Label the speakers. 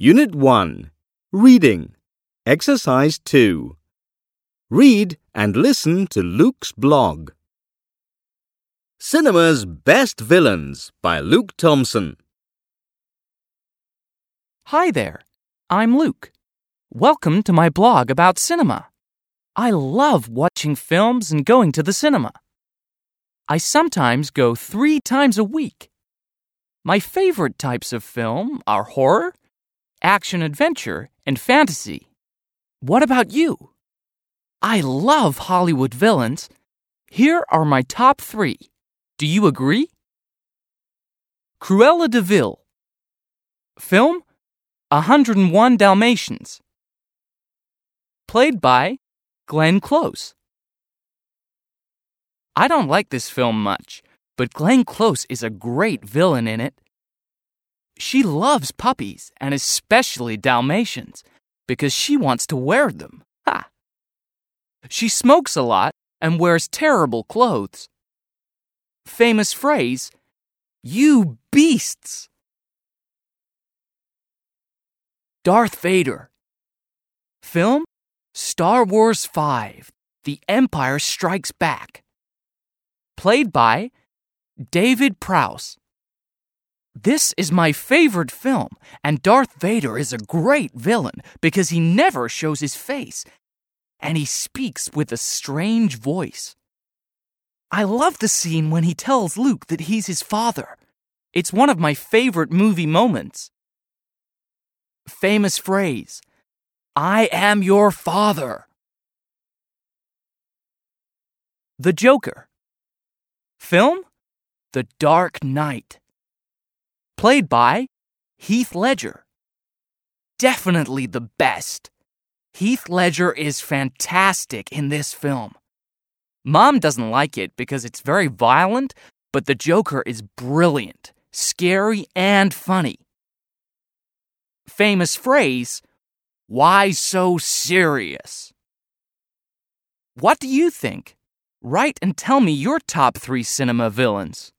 Speaker 1: Unit 1 Reading Exercise 2 Read and listen to Luke's blog. Cinema's Best Villains by Luke Thompson.
Speaker 2: Hi there, I'm Luke. Welcome to my blog about cinema. I love watching films and going to the cinema. I sometimes go three times a week. My favorite types of film are horror, action adventure, and fantasy. What about you? I love Hollywood villains. Here are my top three. Do you agree? Cruella de Vil. Film 101 Dalmatians. Played by Glenn Close. I don't like this film much, but Glenn Close is a great villain in it. She loves puppies, and especially Dalmatians, because she wants to wear them. Ha! She smokes a lot and wears terrible clothes. Famous phrase, You beasts! Darth Vader. Film Star Wars V The Empire Strikes Back. Played by David Prowse. This is my favorite film, and Darth Vader is a great villain because he never shows his face and he speaks with a strange voice. I love the scene when he tells Luke that he's his father. It's one of my favorite movie moments. Famous phrase I am your father. The Joker. Film The Dark Knight. Played by Heath Ledger. Definitely the best. Heath Ledger is fantastic in this film. Mom doesn't like it because it's very violent, but the Joker is brilliant, scary, and funny. Famous phrase Why so serious? What do you think? Write and tell me your top three cinema villains.